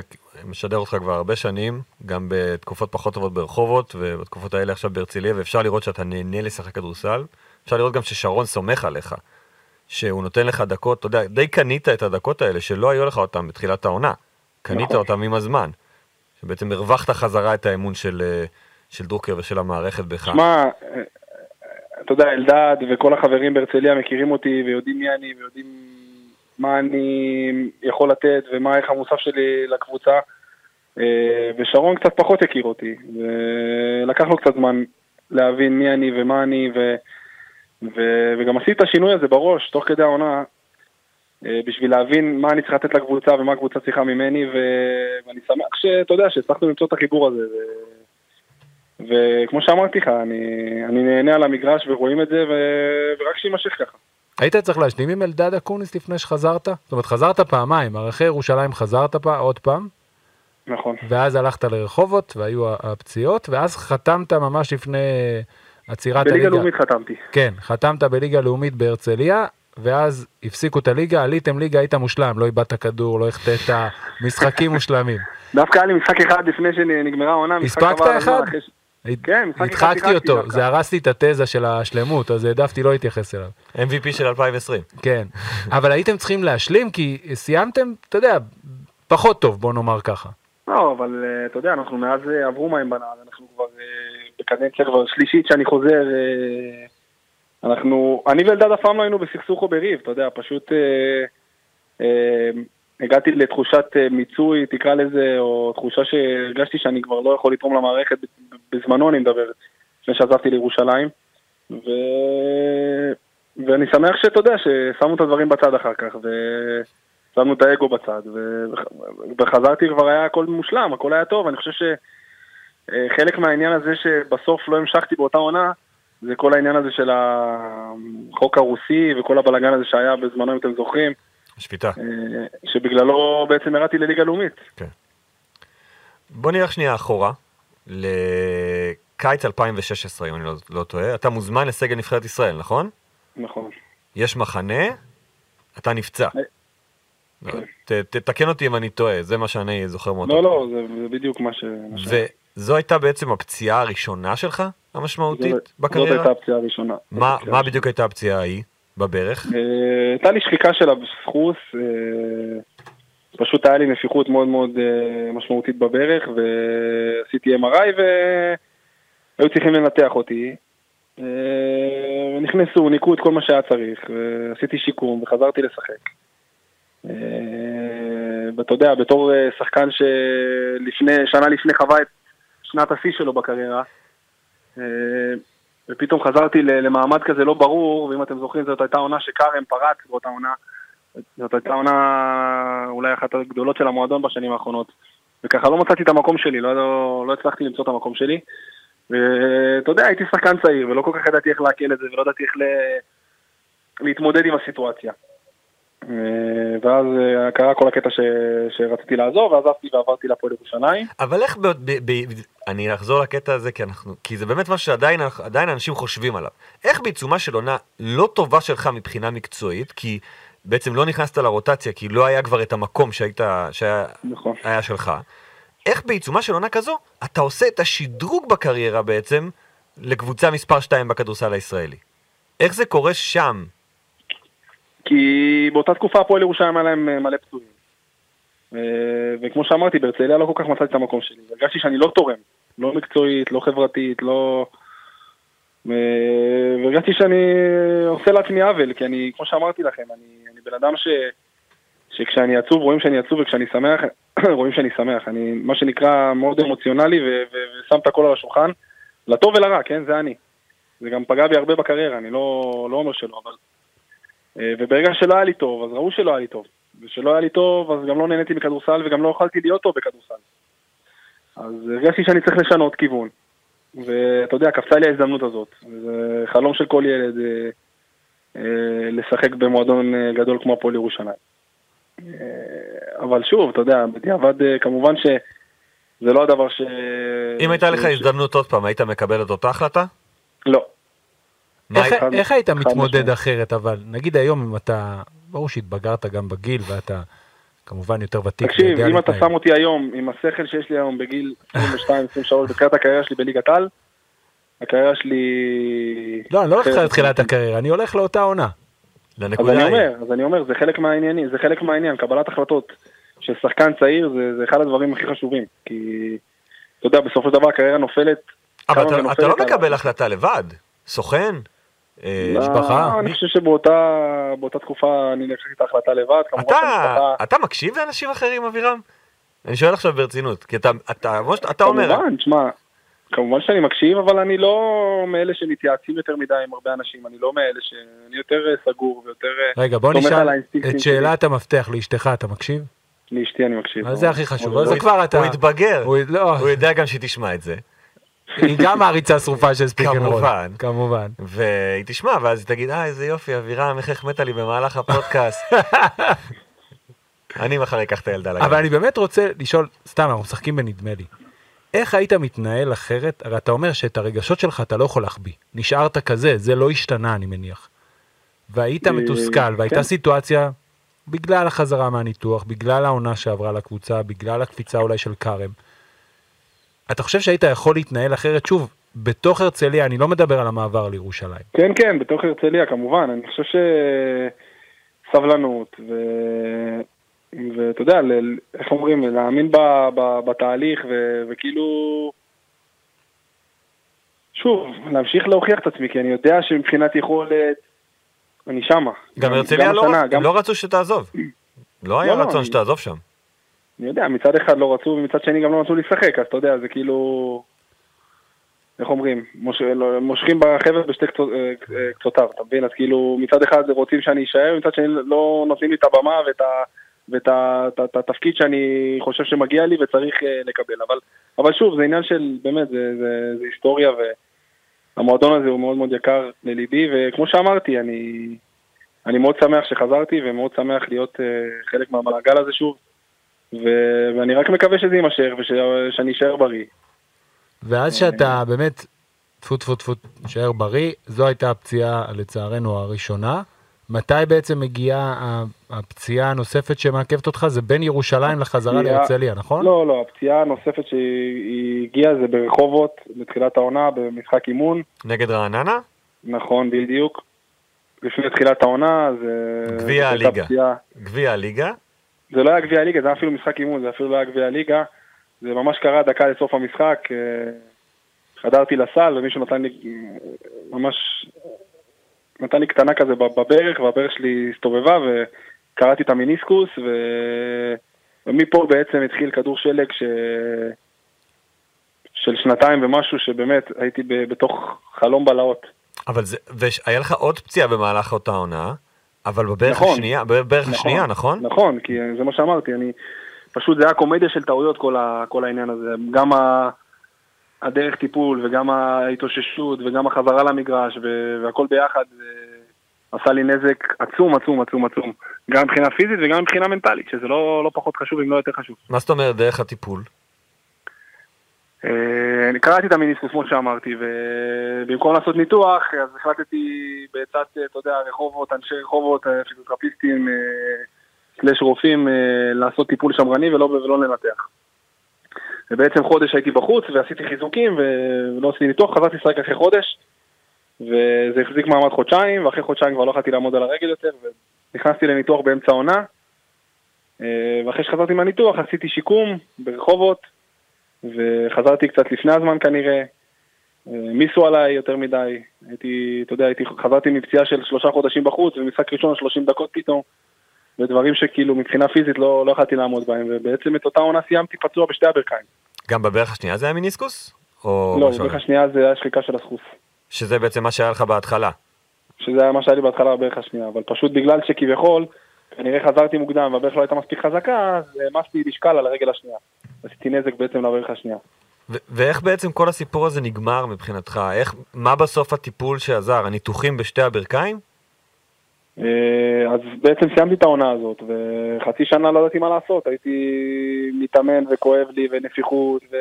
C: משדר אותך כבר הרבה שנים, גם בתקופות פחות טובות ברחובות, ובתקופות האלה עכשיו בהרצליה, ואפשר לראות שאתה נהנה לשחק כדורסל. אפשר לראות גם ששרון סומך עליך, שהוא נותן לך דקות, אתה יודע, די קנית את הדקות האלה, שלא היו לך אותן בתחילת העונה. קנית
D: נכון.
C: אותן עם הזמן. שבעצם הרווחת חזרה את האמון של, אה, של דרוקר ושל המערכת בך.
D: שמע, אה, אתה יודע, אלדד וכל החברים בהרצליה מכירים אותי ויודעים מי אני ויודעים מה אני יכול לתת ומה הערך המוסף שלי לקבוצה. אה, ושרון קצת פחות הכיר אותי, ולקח לו קצת זמן להבין מי אני ומה אני, ו... ו... וגם עשיתי את השינוי הזה בראש, תוך כדי העונה, אה, בשביל להבין מה אני צריך לתת לקבוצה ומה הקבוצה צריכה ממני, ו... ואני שמח שאתה יודע, שהצלחנו למצוא את החיבור הזה. ו... וכמו שאמרתי לך, אני, אני נהנה על המגרש ורואים את זה, ו... ורק שיימשך ככה.
B: היית צריך להשלים עם אלדד אקוניס לפני שחזרת? זאת אומרת, חזרת פעמיים, ערכי ירושלים חזרת פע, עוד פעם,
D: נכון.
B: ואז הלכת לרחובות, והיו הפציעות, ואז חתמת ממש לפני עצירת
D: בליגה
B: הליגה.
D: לאומית חתמתי.
B: כן, חתמת בליגה לאומית בהרצליה, ואז הפסיקו את הליגה, עליתם ליגה, היית מושלם, לא איבדת כדור, לא החטאת, משחקים מושלמים.
D: דווקא היה לי משחק אחד לפני שנגמרה העונה. משחק
B: הספקת
D: עבר על
B: אחד?
D: כן,
B: הדחקתי אותו. זה הרס לי את התזה של השלמות, אז העדפתי לא להתייחס אליו.
C: MVP של 2020.
B: כן, אבל הייתם צריכים להשלים כי סיימתם, אתה יודע, פחות טוב, בוא נאמר ככה.
D: לא, אבל אה, אתה יודע, אנחנו מאז אה, עברו מים בנהר, אנחנו כבר אה, בקדנציה כבר שלישית שאני חוזר, אה, אנחנו, אני ואלדד אף פעם לא היינו בסכסוך או בריב, אתה יודע, פשוט אה, אה, הגעתי לתחושת מיצוי, תקרא לזה, או תחושה שהרגשתי שאני כבר לא יכול לתרום למערכת, בזמנו אני מדבר, לפני שעזבתי לירושלים, ו... ואני שמח שאתה יודע, ששמו את הדברים בצד אחר כך, ו... שמנו את האגו בצד, ו... וחזרתי כבר היה הכל מושלם, הכל היה טוב, אני חושב שחלק מהעניין הזה שבסוף לא המשכתי באותה עונה, זה כל העניין הזה של החוק הרוסי וכל הבלאגן הזה שהיה בזמנו, אם אתם זוכרים,
C: שפיטה.
D: אה, שבגללו בעצם ירדתי לליגה לאומית.
C: בוא נלך שנייה אחורה, לקיץ 2016, אם אני לא, לא טועה. אתה מוזמן לסגל נבחרת ישראל, נכון?
D: נכון.
C: יש מחנה, אתה נפצע.
D: אה,
C: לא,
D: כן.
C: תתקן אותי אם אני טועה, זה מה שאני זוכר מאותו.
D: לא. לא, זה בדיוק מה ש...
C: וזו הייתה בעצם הפציעה הראשונה שלך, המשמעותית,
D: זאת- זאת
C: בקריירה?
D: הייתה הפציעה הראשונה. זאת
C: מה,
D: הפציעה
C: מה. בדיוק הייתה הפציעה ההיא? בברך?
D: אה, הייתה לי שחיקה של הסחוס, אה, פשוט היה לי נפיחות מאוד מאוד אה, משמעותית בברך, ועשיתי MRI והיו צריכים לנתח אותי. נכנסו, ניקו את כל מה שהיה צריך, ועשיתי שיקום וחזרתי לשחק. ואתה יודע, בתור שחקן שלפני, שנה לפני חווה את שנת השיא שלו בקריירה, אה, ופתאום חזרתי למעמד כזה לא ברור, ואם אתם זוכרים זאת הייתה עונה שכרם פרץ באותה עונה, זאת הייתה עונה אולי אחת הגדולות של המועדון בשנים האחרונות, וככה לא מצאתי את המקום שלי, לא, לא, לא הצלחתי למצוא את המקום שלי, ואתה יודע, הייתי שחקן צעיר, ולא כל כך ידעתי איך לעכל את זה, ולא ידעתי איך ל... להתמודד עם הסיטואציה. אה, ואז אה, קרה כל הקטע ש... שרציתי לעזוב, ועזבתי ועברתי לפועל ירושלים.
C: אבל איך, ב, ב, ב, אני אחזור לקטע הזה כי אנחנו, כי זה באמת משהו שעדיין עדיין אנשים חושבים עליו. איך בעיצומה של עונה לא טובה שלך מבחינה מקצועית, כי בעצם לא נכנסת לרוטציה, כי לא היה כבר את המקום שהיית, שהיה
D: נכון.
C: שלך, איך בעיצומה של עונה כזו, אתה עושה את השדרוג בקריירה בעצם לקבוצה מספר 2 בכדורסל הישראלי? איך זה קורה שם?
D: כי באותה תקופה הפועל ירושלים היה להם אה, מלא פצועים. אה, וכמו שאמרתי, בהרצליה לא כל כך מצאתי את המקום שלי. הרגשתי שאני לא תורם, לא מקצועית, לא חברתית, לא... אה, והרגשתי שאני עושה לעצמי עוול, כי אני, כמו שאמרתי לכם, אני, אני בן אדם ש... שכשאני עצוב רואים שאני עצוב וכשאני שמח רואים שאני שמח. אני מה שנקרא מאוד אמוציונלי ו- ו- ושם את הכל על השולחן, לטוב ולרע, כן? זה אני. זה גם פגע בי הרבה בקריירה, אני לא, לא אומר שלא, אבל... אה, וברגע שלא היה לי טוב, אז ראו שלא היה לי טוב. וכשלא היה לי טוב, אז גם לא נהניתי מכדורסל וגם לא יכולתי להיות טוב בכדורסל. אז הרגשתי שאני צריך לשנות כיוון. ואתה יודע, קפצה לי ההזדמנות הזאת. זה חלום של כל ילד אה, אה, לשחק במועדון אה, גדול כמו הפועל ירושלים. אה, אבל שוב, אתה יודע, בדיעבד כמובן שזה לא הדבר ש...
C: אם הייתה לך הזדמנות עוד פעם, היית מקבל את אותה החלטה?
D: לא.
C: מה
B: איך,
D: חד-
B: איך היית מתמודד
D: משמעית.
B: אחרת אבל נגיד היום אם אתה ברור שהתבגרת גם בגיל ואתה כמובן יותר ותיק.
D: תקשיב, אם אתה. שם אותי היום עם השכל שיש לי היום בגיל 22-23 בתחילת הקריירה שלי בליגת על, הקריירה שלי...
B: לא אני לא הולך. לתחילת הקריירה אני הולך לאותה עונה.
D: אז
C: לנקודה
D: אני
C: היא.
D: אומר, אז אני אומר, זה חלק מהעניינים, זה חלק מהעניין, קבלת החלטות של שחקן צעיר זה, זה אחד הדברים הכי חשובים, כי אתה יודע, בסופו של דבר הקריירה נופלת.
C: אבל אתה- אתה לא
D: על-
C: מקבל החלטה לבד. סוכן? אה,
D: לא,
B: משפחה?
D: אני חושב שבאותה באותה תקופה אני לקחתי את ההחלטה לבד,
C: אתה. אתה מקשיב לאנשים אחרים, אבירם? אני שואל עכשיו ברצינות, כי אתה, אתה, שאתה- אתה אומר,
D: כמובן, תשמע, כמובן שאני מקשיב, אבל אני לא מאלה שמתייעצים יותר מדי עם הרבה אנשים, אני לא מאלה ש... אני יותר אה, סגור ויותר אה,
B: רגע בוא נשאל את
D: שלי.
B: שאלת המפתח לאשתך אתה מקשיב?
D: לאשתי אני מקשיב.
B: אז זה הכי חשוב,
D: לא-
B: זה כבר אתה.
C: הוא התבגר,
B: הוא- לא,
C: הוא יודע גם שהיא תשמע את זה,
B: היא גם מעריצה שרופה של Speak and Roll.
C: כמובן.
B: כמובן.
C: והיא תשמע, ואז היא תגיד, אה, איזה יופי, אבירם, איך החמאת לי במהלך הפודקאסט. אני מחר אקח את הילדה לגן.
B: אבל אני באמת רוצה לשאול, סתם אנחנו משחקים בנדמה לי. איך היית מתנהל אחרת? הרי אתה אומר שאת הרגשות שלך אתה לא יכול להחביא. נשארת כזה, זה לא השתנה אני מניח. והיית
D: אה,
B: מתוסכל, והייתה
D: כן.
B: סיטואציה, בגלל החזרה מהניתוח, בגלל העונה שעברה לקבוצה, בגלל הקפיצה אולי של כרם, אתה חושב שהיית יכול להתנהל אחרת? שוב, בתוך הרצליה, אני לא מדבר על המעבר לירושלים.
D: כן, כן, בתוך הרצליה כמובן, אני חושב שסבלנות, ו... ואתה יודע, ל... איך אומרים, להאמין ב... ב... בתהליך, ו... וכאילו... שוב, להמשיך להוכיח את עצמי, כי אני יודע שמבחינת יכולת, אני שמה.
C: גם הרצליה לא, הם לא רצו שתעזוב. לא היה
D: לא,
C: רצון
D: אני-
C: שתעזוב שם.
D: אני יודע, מצד אחד לא רצו, ומצד שני גם לא רצו לשחק, אז אתה יודע, זה כאילו... איך אומרים? מוש... לא, מושכים בחבל בשתי קצות, אה, אה, קצותיו, אתה מבין? אז כאילו, מצד אחד רוצים שאני אשאר, ומצד שני לא נותנים לי את הבמה ואת, ה... ואת התפקיד שאני חושב שמגיע לי וצריך אה, לקבל. אבל, אבל שוב, זה עניין של, באמת, זה, זה, זה היסטוריה, והמועדון הזה הוא מאוד מאוד יקר לליבי, וכמו שאמרתי, אני, אני מאוד שמח שחזרתי, ומאוד שמח להיות חלק מהמעגל הזה שוב. ו- ואני רק מקווה שזה יימשך ושאני אשאר בריא.
B: ואז שאתה באמת, טפו טפו טפו, תישאר בריא, זו הייתה הפציעה לצערנו הראשונה. מתי בעצם מגיעה הפציעה הנוספת שמעכבת אותך? זה בין ירושלים לחזרה
D: הפציעה-
B: להרצליה, נכון?
D: לא, לא, הפציעה הנוספת שהיא הגיעה זה ברחובות, בתחילת העונה, במשחק אימון.
C: נגד רעננה?
D: נכון, בדיוק. לפני תחילת העונה, זה...
C: גביע
D: זאת הייתה
C: הליגה. גביע הליגה?
D: זה לא היה גביע הליגה, זה היה אפילו משחק אימון, זה אפילו לא היה גביע הליגה. זה ממש קרה דקה לסוף המשחק. אה, חדרתי לסל ומישהו נתן לי אה, ממש... נתן לי קטנה כזה בברך, והברך שלי הסתובבה וקראתי את המיניסקוס, ו... ומפה בעצם התחיל כדור שלג ש... של שנתיים ומשהו, שבאמת הייתי. בתוך חלום בלהות.
C: אבל זה, והיה לך עוד פציעה במהלך אותה עונה, אבל בברך
D: נכון.
C: השנייה, בברך השנייה, נכון?
D: נכון, כי זה מה שאמרתי, אני... פשוט זה היה קומדיה של טעויות כל, ה... כל העניין הזה. גם ה... הדרך טיפול וגם ההתאוששות וגם החזרה למגרש ו... והכל ביחד אה, עשה לי נזק עצום עצום עצום עצום. גם מבחינה פיזית וגם מבחינה מנטלית, שזה לא, לא פחות חשוב אם לא יותר חשוב.
C: מה זאת אומרת דרך הטיפול?
D: אה, אני קראתי את המיניסקוס כמו שאמרתי, ובמקום לעשות ניתוח, אז החלטתי בעצת, אה, אתה יודע, רחובות, אנשי רחובות, אה, פיזיותרפיסטים, סלש רופאים, לעשות טיפול שמרני ולא, ולא לנתח. ובעצם חודש הייתי בחוץ ועשיתי חיזוקים ולא עשיתי ניתוח, חזרתי לשחק אחרי חודש, וזה החזיק מעמד חודשיים, ואחרי חודשיים כבר לא יכולתי לעמוד על הרגל יותר, ונכנסתי לניתוח באמצע העונה, ואחרי שחזרתי מהניתוח עשיתי שיקום ברחובות, וחזרתי קצת לפני הזמן כנראה, אה, מיסו עליי יותר מדי, הייתי, אתה יודע, הייתי, חזרתי מפציעה של שלושה חודשים בחוץ, ומשחק ראשון 30 דקות פתאום, ודברים שכאילו מבחינה פיזית לא, לא יכלתי לעמוד בהם, ובעצם את אותה עונה סיימתי פצוע בשתי הברכיים.
C: גם בברך השנייה זה היה מיניסקוס? או
D: לא, בברך? השנייה זה היה שחיקה של הסחוס,
C: שזה בעצם מה שהיה לך בהתחלה.
D: שזה היה מה שהיה לי בהתחלה בברך השנייה, אבל פשוט בגלל שכביכול, כנראה חזרתי מוקדם והברך לא הייתה מספיק חזקה, אז העמסתי משקל על הרגל השנייה. עשיתי נזק בעצם לברך השנייה.
C: ו- ואיך בעצם כל הסיפור הזה נגמר מבחינתך? איך, מה בסוף הטיפול שעזר? הניתוחים בשתי הברכיים?
D: אה, אז בעצם סיימתי את העונה הזאת, וחצי שנה לא ידעתי מה לעשות, הייתי מתאמן וכואב לי ונפיחות, ו...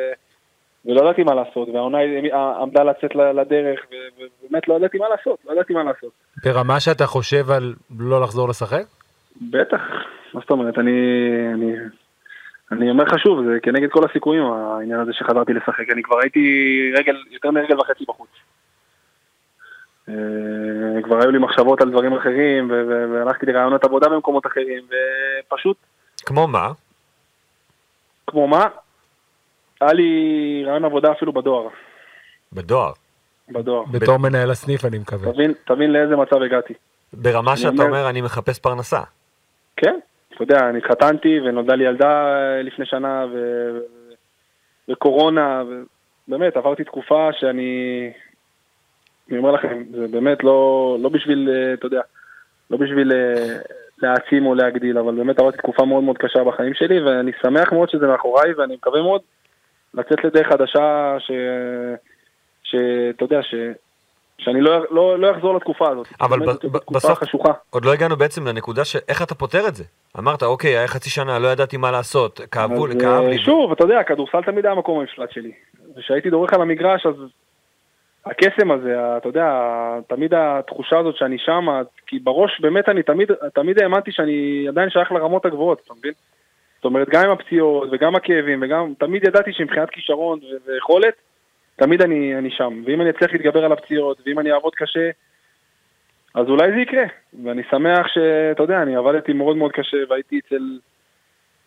D: ולא ידעתי מה לעשות, והעונה עמדה לצאת לדרך, ובאמת לא ידעתי מה לעשות, לא ידעתי מה לעשות.
B: ברמה שאתה חושב על לא לחזור לשחק?
D: בטח, מה זאת אומרת, אני, אני, אני אומר לך שוב, זה כנגד כל הסיכויים העניין הזה שחזרתי לשחק, אני כבר הייתי רגל, יותר מרגל וחצי בחוץ. אה, כבר היו לי מחשבות על דברים אחרים, ו- ו- והלכתי לרעיונות עבודה במקומות אחרים, ופשוט,
C: כמו מה?
D: כמו מה, היה לי רעיון עבודה אפילו בדואר,
C: בדואר.
D: בדואר.
B: בתור מנהל הסניף אני מקווה.
D: תבין, תבין לאיזה מצב הגעתי.
C: ברמה שאתה
D: אומר-
C: אומר אני מחפש פרנסה.
D: כן, אתה יודע, אני התחתנתי ונולדה לי ילדה אה, לפני שנה ו... וקורונה, ובאמת עברתי תקופה שאני, אני אומר לכם, זה באמת לא, לא בשביל, אה, אתה יודע, לא בשביל אה, להעצים או להגדיל, אבל באמת עברתי תקופה מאוד מאוד קשה בחיים שלי, ואני שמח מאוד שזה מאחוריי, ואני מקווה מאוד לצאת לדרך חדשה, ש... שאתה יודע, ש... שאני לא, לא, לא אחזור לתקופה הזאת.
C: אבל ב- ב- בסוף-
D: חשוכה.
C: עוד לא הגענו בעצם לנקודה של איך אתה פותר את זה. אמרת, אוקיי, היה חצי שנה, לא ידעתי מה לעשות, כאבו,
D: אז,
C: כאב
D: אה,
C: לי.
D: שוב, אתה יודע, הכדורסל תמיד היה המקום המפלט שלי. וכשהייתי דורך על המגרש, אז הקסם הזה, אתה יודע, תמיד התחושה הזאת שאני שם, כי בראש באמת אני תמיד, תמיד האמנתי שאני עדיין שייך לרמות הגבוהות, אתה מבין? זאת אומרת, גם עם הפציעות וגם הכאבים וגם, תמיד ידעתי שמבחינת כישרון ויכולת, תמיד אני, אני שם. ואם אני אצליח להתגבר על הפציעות, ואם אני אעבוד קשה, אז אולי זה יקרה. ואני שמח שאתה יודע, אני עבדתי מאוד מאוד קשה והייתי אצל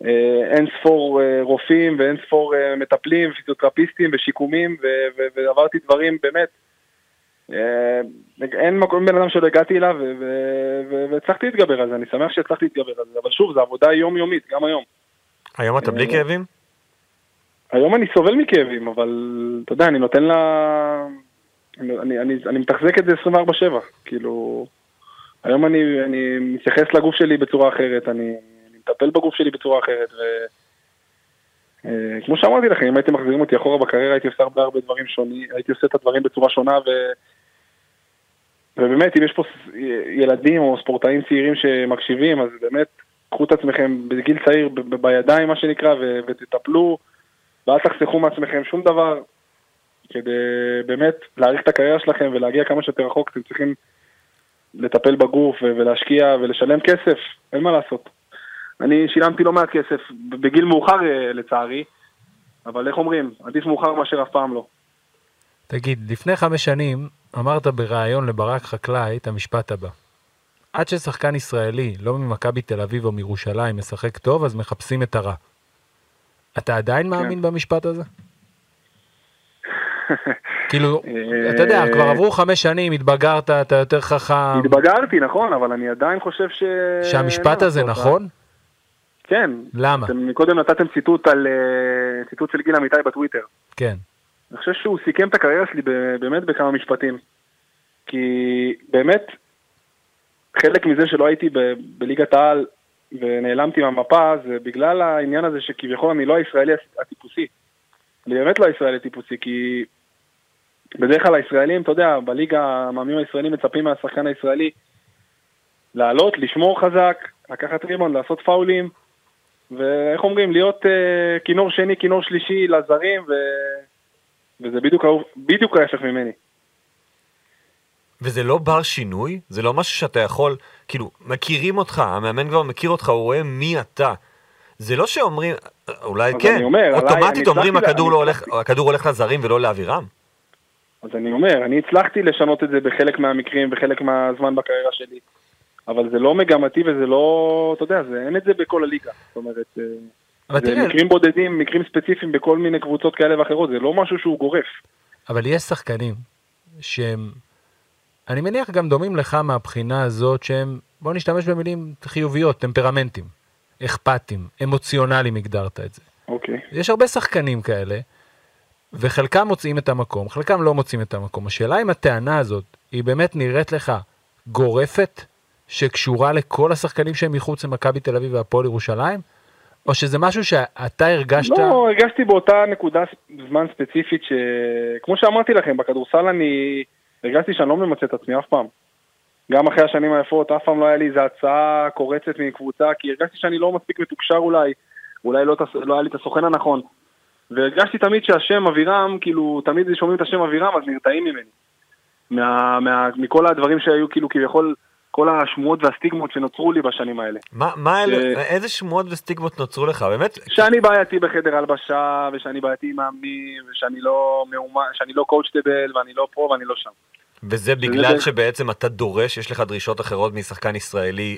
D: אה, אין ספור אה, רופאים ואין ספור אה, מטפלים, פיזיותרפיסטים ושיקומים, ו- ו- ועברתי דברים באמת. אה, אין מקום בן אדם שלא הגעתי אליו והצלחתי להתגבר על זה, אני שמח שהצלחתי להתגבר על זה, אבל שוב, זו עבודה יומיומית, גם היום.
C: היום אתה בלי
D: אה,
C: כאבים?
D: היום אני סובל מכאבים, אבל אתה יודע, אני נותן לה... אני, אני, אני, אני מתחזק את זה 24/7, כאילו... היום אני, אני מתייחס לגוף שלי בצורה אחרת, אני, אני מטפל בגוף שלי בצורה אחרת, ו... אה, כמו שאמרתי לכם, אם הייתם מחזירים אותי אחורה בקריירה, הייתי עושה הרבה הרבה דברים שונים, הייתי עושה את הדברים בצורה שונה, ו... ובאמת, אם יש פה ילדים או ספורטאים צעירים שמקשיבים, אז באמת, קחו את עצמכם בגיל צעיר ב- ב- בידיים, מה שנקרא, ו- ותטפלו, ואל תחסכו מעצמכם שום דבר, כדי באמת להאריך את הקריירה שלכם ולהגיע כמה שיותר רחוק, אתם צריכים לטפל בגוף ולהשקיע ולשלם כסף, אין מה לעשות. אני שילמתי לא מעט כסף, בגיל מאוחר אה, לצערי, אבל איך אומרים, עדיף מאוחר מאשר אף פעם לא.
B: תגיד, לפני חמש שנים אמרת בריאיון לברק חקלאי את המשפט הבא: עד ששחקן ישראלי, לא ממכבי תל אביב או מירושלים, משחק טוב, אז מחפשים את הרע. אתה עדיין מאמין במשפט הזה? כאילו,
D: אה,
B: אתה יודע, כבר עברו חמש שנים, התבגרת, אתה יותר חכם.
D: התבגרתי, נכון, אבל אני עדיין חושב ש...
B: שהמשפט
D: אין
B: הזה נכון?
D: כן.
B: למה?
D: אתם קודם נתתם ציטוט על... אה, ציטוט של גיל אמיתי בטוויטר.
B: כן.
D: אני חושב שהוא סיכם את הקריירה שלי באמת בכמה משפטים. כי באמת, חלק מזה שלא הייתי בליגת העל ונעלמתי מהמפה, זה בגלל העניין הזה שכביכול אני לא הישראלי הטיפוסי. אני באמת לא הישראלי הטיפוסי, כי בדרך כלל הישראלים, אתה יודע, בליגה המאמנים הישראלים מצפים מהשחקן הישראלי לעלות, לשמור חזק, לקחת ריבון, לעשות פאולים, ואיך אומרים, להיות אה, כינור שני, כינור שלישי לזרים, ו... וזה בדיוק ההפך ממני.
C: וזה לא בר שינוי? זה לא משהו שאתה יכול, כאילו, מכירים אותך, המאמן כבר מכיר אותך, הוא רואה מי אתה. זה לא שאומרים, אולי כן,
D: אומר, עליי-
C: אוטומטית
D: אני
C: אומרים
D: לה-
C: הכדור
D: אני
C: לא הולך-. הכדור הולך לזרים ולא לאווירם.
D: אז אני אומר, אני הצלחתי לשנות את זה בחלק מהמקרים, בחלק מהזמן בקריירה שלי. אבל זה לא מגמתי וזה לא, אתה יודע, זה, אין את זה בכל הליגה. זאת אומרת, אה, זה
B: תראה,
D: מקרים בודדים, מקרים ספציפיים בכל מיני קבוצות כאלה ואחרות, זה לא משהו שהוא גורף.
B: אבל יש שחקנים שהם, אני מניח גם דומים לך מהבחינה הזאת שהם, בוא נשתמש במילים חיוביות, טמפרמנטים, אכפתים, אמוציונליים הגדרת את זה.
D: אוקיי.
B: יש הרבה שחקנים כאלה, וחלקם מוצאים את המקום, חלקם לא מוצאים את המקום. השאלה אם הטענה הזאת היא באמת נראית לך גורפת, שקשורה לכל השחקנים שהם מחוץ למכבי תל אביב והפועל ירושלים, או שזה משהו שאתה הרגשת...
D: לא, הרגשתי באותה נקודה זמן ספציפית שכמו שאמרתי לכם, בכדורסל אני הרגשתי שאני לא ממצה את עצמי אף פעם. גם אחרי השנים היפות, אף פעם לא היה לי איזו הצעה קורצת מקבוצה, כי הרגשתי שאני לא מספיק מתוקשר אולי, אולי לא, לא היה לי את הסוכן הנכון. והרגשתי תמיד שהשם אבירם, כאילו, תמיד שומעים את השם אבירם, אז נרתעים ממני. מה, מה, מכל הדברים שהיו, כאילו, כביכול, כל השמועות והסטיגמות שנוצרו לי בשנים האלה.
C: מה, מה אלה,
D: ש-
C: איזה שמועות וסטיגמות נוצרו לך? באמת,
D: שאני בעייתי בחדר הלבשה, ושאני בעייתי עם מאמנים, ושאני לא מאומן, שאני לא קואוצ'טבל, ואני לא פה ואני לא שם.
C: וזה בגלל
D: זה-
C: שבעצם אתה דורש, יש לך דרישות אחרות משחקן ישראלי.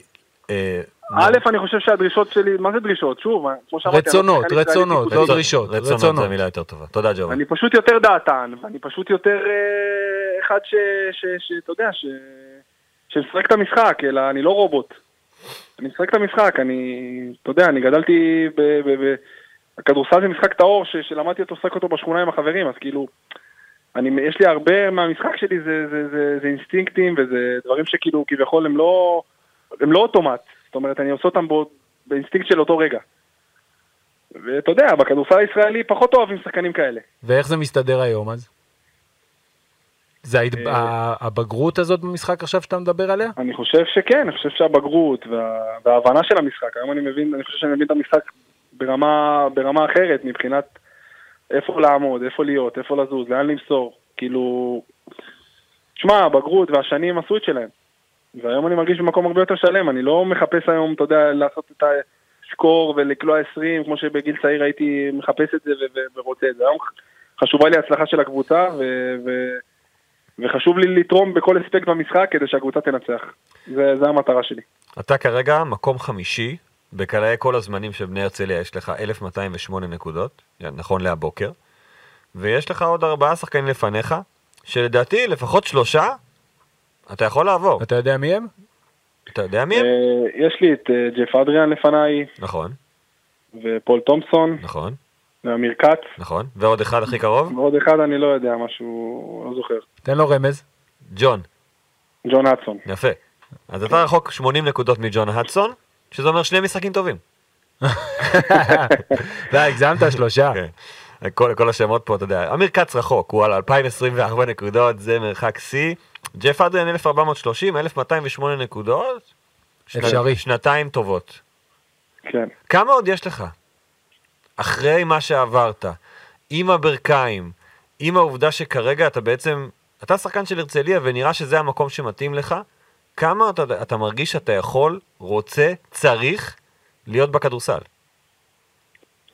C: אה,
D: א', אני חושב שהדרישות שלי, מה זה דרישות? שוב, כמו שאמרתי, אני
B: רצונות, רצונות. לא דרישות,
C: רצונות
B: רצונות.
C: זה מילה יותר טובה. תודה ג'ובה.
D: אני פשוט יותר דעתן, ואני פשוט יותר אה, אחד ש... ש- שאתה יודע, ש... שמשחק את המשחק, אלא אני לא רובוט. אני משחק את המשחק, אני, אתה יודע, אני גדלתי ב... ב, ב הכדורסל זה משחק טהור ש, שלמדתי אותו לשחק אותו בשכונה עם החברים, אז כאילו, אני, יש לי הרבה מהמשחק שלי זה, זה, זה, זה אינסטינקטים וזה דברים שכאילו כביכול הם לא, הם לא אוטומט, זאת אומרת אני עושה אותם בו, באינסטינקט של אותו רגע. ואתה יודע, בכדורסל הישראלי פחות אוהבים שחקנים כאלה.
B: ואיך זה מסתדר היום אז? זה.
D: אה,
B: הבגרות הזאת במשחק עכשיו שאתה מדבר עליה?
D: אני חושב שכן, אני חושב שהבגרות וה... וההבנה של המשחק, היום אני מבין, אני חושב שאני מבין את המשחק ברמה, ברמה אחרת מבחינת איפה לעמוד, איפה להיות, איפה לזוז, לאן למסור. כאילו, שמע, הבגרות והשנים עשו את שלהם. והיום אני מרגיש במקום הרבה יותר שלם, אני לא מחפש היום, אתה יודע, לעשות את הסקור ולקלוע 20, כמו שבגיל צעיר הייתי מחפש את זה ורוצה את זה. היום חשובה לי ההצלחה של הקבוצה, ו- ו- וחשוב לי לתרום בכל אספקט במשחק כדי שהקבוצה תנצח. זה, זה המטרה שלי.
C: אתה כרגע מקום חמישי בקלעי כל הזמנים של בני הרצליה, יש לך 1,208 נקודות, נכון להבוקר, ויש לך עוד ארבעה שחקנים לפניך, שלדעתי לפחות שלושה, אתה יכול לעבור.
B: אתה יודע מי הם?
C: אתה יודע מי הם?
D: אה, יש לי את אה, ג'ף אדריאן לפניי,
C: נכון,
D: ופול תומפסון,
C: נכון,
D: ואמיר כץ,
C: נכון. ועוד אחד הכי קרוב?
D: ועוד אחד אני לא יודע, משהו, לא זוכר.
B: תן לו רמז.
C: ג'ון.
D: ג'ון אדסון.
C: יפה. אז אתה רחוק 80 נקודות מג'ון הדסון, שזה אומר שני משחקים טובים.
B: לא, הגזמת שלושה.
C: כן. כל, כל השמות פה, אתה יודע, אמיר כץ רחוק, הוא על 2024 נקודות, זה מרחק שיא. ג'ף אדריאן 1430, 1208 נקודות.
B: אפשרי.
C: שנתיים טובות.
D: כן.
C: כמה עוד יש לך? אחרי מה שעברת, עם הברכיים, עם העובדה שכרגע אתה בעצם, אתה שחקן של הרצליה ונראה שזה המקום שמתאים לך, כמה אתה, אתה מרגיש שאתה יכול, רוצה, צריך להיות בכדורסל?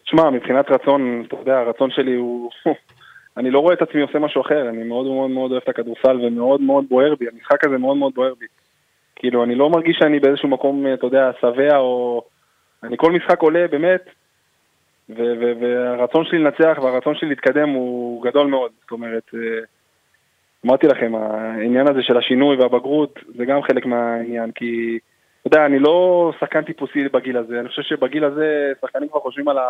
D: תשמע, מבחינת רצון, אתה יודע, הרצון שלי הוא... אני לא רואה את עצמי עושה משהו אחר, אני מאוד מאוד מאוד אוהב את הכדורסל ומאוד מאוד בוער בי, המשחק הזה מאוד מאוד בוער בי. כאילו, אני לא מרגיש שאני באיזשהו מקום, אתה יודע, שבע או... אני כל משחק עולה, באמת, והרצון שלי לנצח והרצון שלי להתקדם הוא גדול מאוד. זאת אומרת, אה, אמרתי לכם, העניין הזה של השינוי והבגרות זה גם חלק מהעניין, כי, אתה יודע, אני לא שחקן טיפוסי בגיל הזה, אני חושב שבגיל הזה שחקנים כבר חושבים על ה...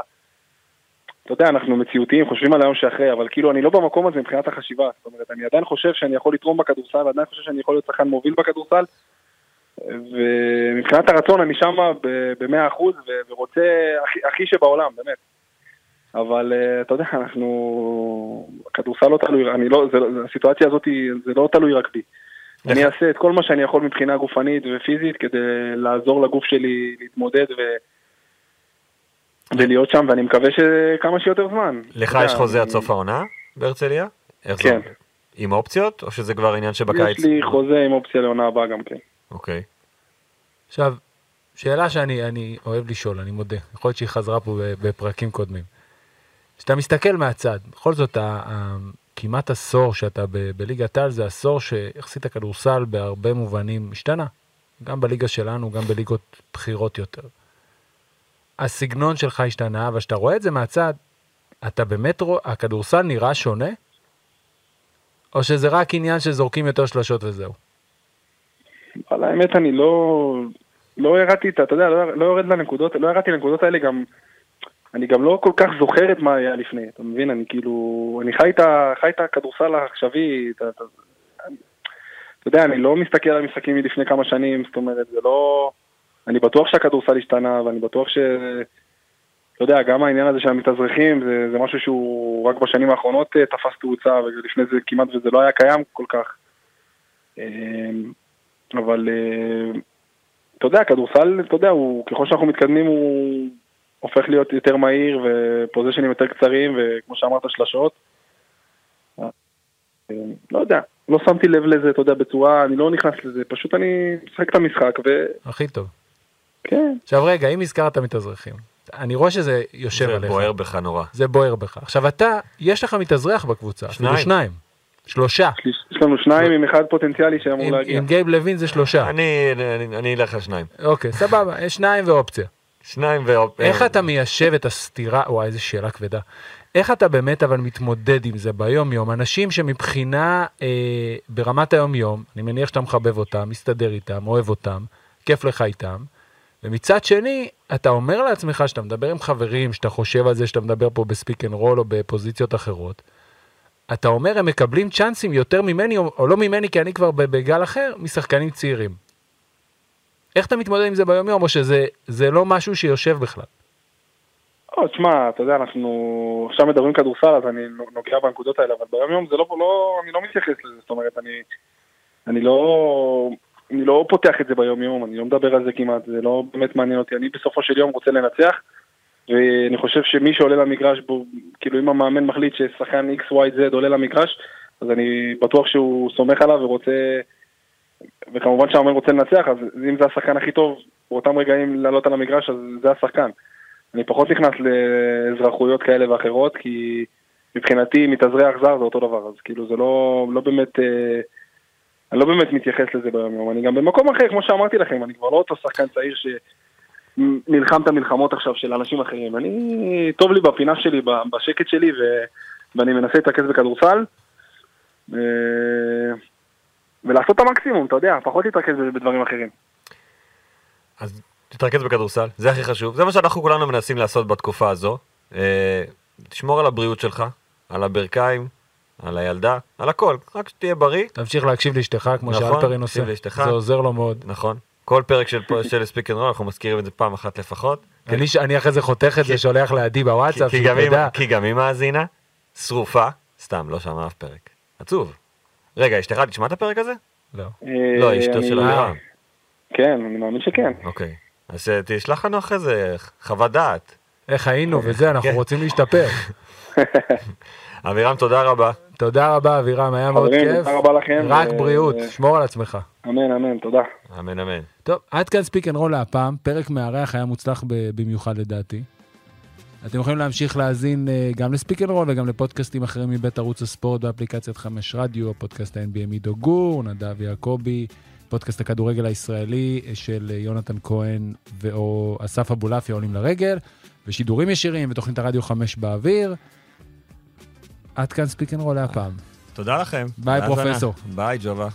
D: אתה יודע, אנחנו מציאותיים, חושבים על היום שאחרי, אבל כאילו אני לא במקום הזה מבחינת החשיבה. זאת אומרת, אני עדיין חושב שאני יכול לתרום בכדורסל, ועדיין חושב שאני יכול להיות שחקן מוביל בכדורסל, ומבחינת הרצון אני שמה במאה אחוז, ורוצה הכי, הכי שבעולם, באמת. אבל אה, אתה יודע, אנחנו... הכדורסל לא תלוי, אני לא, זה, לא- הסיטואציה הזאת, זה לא תלוי רק בי. אני אעשה את כל מה שאני יכול מבחינה גופנית ופיזית כדי לעזור לגוף שלי להתמודד ו... ולהיות שם, ואני מקווה שכמה שיותר זמן.
C: לך יש חוזה עד סוף העונה בהרצליה? זה
D: כן.
C: עם אופציות, או שזה כבר עניין שבקיץ?
D: יש לי חוזה עם אופציה לעונה הבאה גם כן.
C: אוקיי.
B: עכשיו, שאלה שאני אני אוהב לשאול, אני מודה, יכול להיות שהיא חזרה פה בפרקים קודמים. כשאתה מסתכל מהצד, בכל זאת, כמעט עשור שאתה בליגת העל זה עשור שיחסית הכדורסל בהרבה מובנים השתנה. גם בליגה שלנו, גם בליגות בכירות יותר. הסגנון שלך השתנה, אבל כשאתה רואה את זה מהצד, אתה באמת רואה, הכדורסל נראה שונה? או שזה רק עניין שזורקים יותר שלשות וזהו?
D: אבל האמת אני לא, לא ירדתי, את ה- אתה יודע, לא, לא יורד לנקודות, לא ירדתי לנקודות האלה גם, אני גם לא כל כך זוכר את מה היה לפני, אתה מבין? אני כאילו, אני חי את, הכדורסל העכשווי, אתה, אתה, אתה יודע, אני לא מסתכל על משחקים מלפני כמה שנים, זאת אומרת, זה לא, אני בטוח שהכדורסל השתנה, ואני בטוח ש... אתה יודע, גם העניין הזה של המתאזרחים זה, זה משהו שהוא רק בשנים האחרונות אה, תפס תאוצה, ולפני זה כמעט וזה לא היה קיים כל כך. אה, אבל אה, אתה יודע, הכדורסל, אתה יודע, הוא, ככל שאנחנו מתקדמים הוא הופך להיות יותר מהיר ופוזיישנים יותר קצרים וכמו שאמרת שלשות. אה, לא יודע, לא שמתי לב לזה, אתה יודע, בצורה, אני לא נכנס לזה, פשוט אני משחק את המשחק
B: הכי טוב.
D: וכן,
B: עכשיו רגע, אם הזכרת מתאזרחים, אני רואה שזה יושב
C: זה
B: עליך.
C: בוער בך נורא.
B: זה בוער בך. עכשיו אתה, יש לך מתאזרח בקבוצה, אפילו
C: שניים.
B: שניים. שלושה.
D: יש לנו שניים עם אחד פוטנציאלי שאמור להגיע.
B: עם גייב לוין זה שלושה.
C: אני, אני, אני אלך על שניים.
B: אוקיי, סבבה, יש שניים ואופציה.
C: שניים ואופ...
B: איך אתה מיישב את הסתירה, וואי, איזה שאלה כבדה. איך אתה באמת אבל מתמודד עם זה ביום יום? אנשים שמבחינה, אה, ברמת היום יום, אני מניח שאתה מחבב אותם, מסתדר איתם, אוהב אותם, כיף לך איתם, ומצד שני, אתה אומר לעצמך שאתה מדבר עם חברים, שאתה חושב על זה שאתה מדבר פה ב Speak and Roll או בפוזיציות אחרות, אתה אומר הם מקבלים צ'אנסים יותר ממני, או, או לא ממני כי אני כבר בגל אחר, משחקנים צעירים. איך אתה מתמודד עם זה ביום יום, או שזה זה לא משהו שיושב בכלל?
D: לא, תשמע, אתה יודע, אנחנו עכשיו מדברים כדורסל, אז אני נוגע בנקודות האלה, אבל ביום יום זה לא, לא, אני לא מתייחס לזה, זאת אומרת, אני, אני לא, אני לא פותח את זה ביום יום, אני לא מדבר על זה כמעט, זה לא באמת מעניין אותי, אני בסופו של יום רוצה לנצח, ואני חושב שמי שעולה למגרש, בו, כאילו אם המאמן מחליט ששחקן XYZ עולה למגרש, אז אני בטוח שהוא סומך עליו ורוצה, וכמובן שהמאמן רוצה לנצח, אז אם זה השחקן הכי טוב באותם רגעים לעלות על המגרש, אז זה השחקן. אני פחות נכנס לאזרחויות כאלה ואחרות, כי מבחינתי מתאזרח זר זה אותו דבר, אז כאילו זה לא, לא באמת, אה, אני לא באמת מתייחס לזה ביום יום, אני גם במקום אחר, כמו שאמרתי לכם, אני כבר לא אותו שחקן צעיר שנלחם את המלחמות עכשיו של אנשים אחרים, אני, טוב לי בפינה שלי, בשקט שלי, ו, ואני מנסה להתרכז בכדורסל, ו, ולעשות את המקסימום, אתה יודע, פחות להתרכז בדברים אחרים.
C: אז תתרכז בכדורסל, זה הכי חשוב, זה מה שאנחנו כולנו מנסים לעשות בתקופה הזו. אה, תשמור על הבריאות שלך, על הברכיים, על הילדה, על הכל, רק שתהיה בריא.
B: תמשיך להקשיב לאשתך כמו
C: נכון,
B: שאלפרין עושה,
C: לאשתך.
B: זה עוזר לו מאוד.
C: נכון. כל פרק של, של Speak and Roll אנחנו מזכירים את זה פעם אחת לפחות.
B: אני, אחרי זה חותך את זה, שולח לעדי בוואטסאפ,
C: כי, גם היא,
B: תדע.
C: כי גם היא מאזינה, שרופה, סתם, לא שמעה אף פרק. עצוב. רגע, אשתך תשמע את הפרק הזה?
B: לא.
C: לא,
D: אה,
C: אשתו של אבירם.
D: כן, אני מאמין שכן.
C: אוקיי. אז אה, תשלח לנו אחרי זה חוות דעת.
B: איך היינו וזה, אנחנו
C: כן.
B: רוצים להשתפר.
C: אבירם, תודה רבה.
B: תודה רבה אבירם, היה מאוד
D: חברים,
B: כיף.
D: תודה רבה לכם,
B: רק
D: ו-
B: בריאות, שמור על עצמך.
D: אמן, אמן, תודה.
C: אמן אמן.
B: טוב, עד כאן Speak and Roll להפעם, פרק מארח היה מוצלח ב- במיוחד לדעתי. אתם יכולים להמשיך להאזין אה, גם ל Speak and Roll וגם לפודקאסטים אחרים מבית ערוץ הספורט באפליקציית חמש רדיו, פודקאסט ה-NBA מידו גור, נדב יעקבי, פודקאסט הכדורגל הישראלי אה, של אה, יונתן כהן ואו אסף אבולעפיה עולים לרגל, ושידורים ישירים ותוכנית הרדיו חמש באוויר. עד כאן Speak and Roll להפעם.
C: תודה לכם.
B: ביי. פרופסור.
C: ביי, ג'ובה.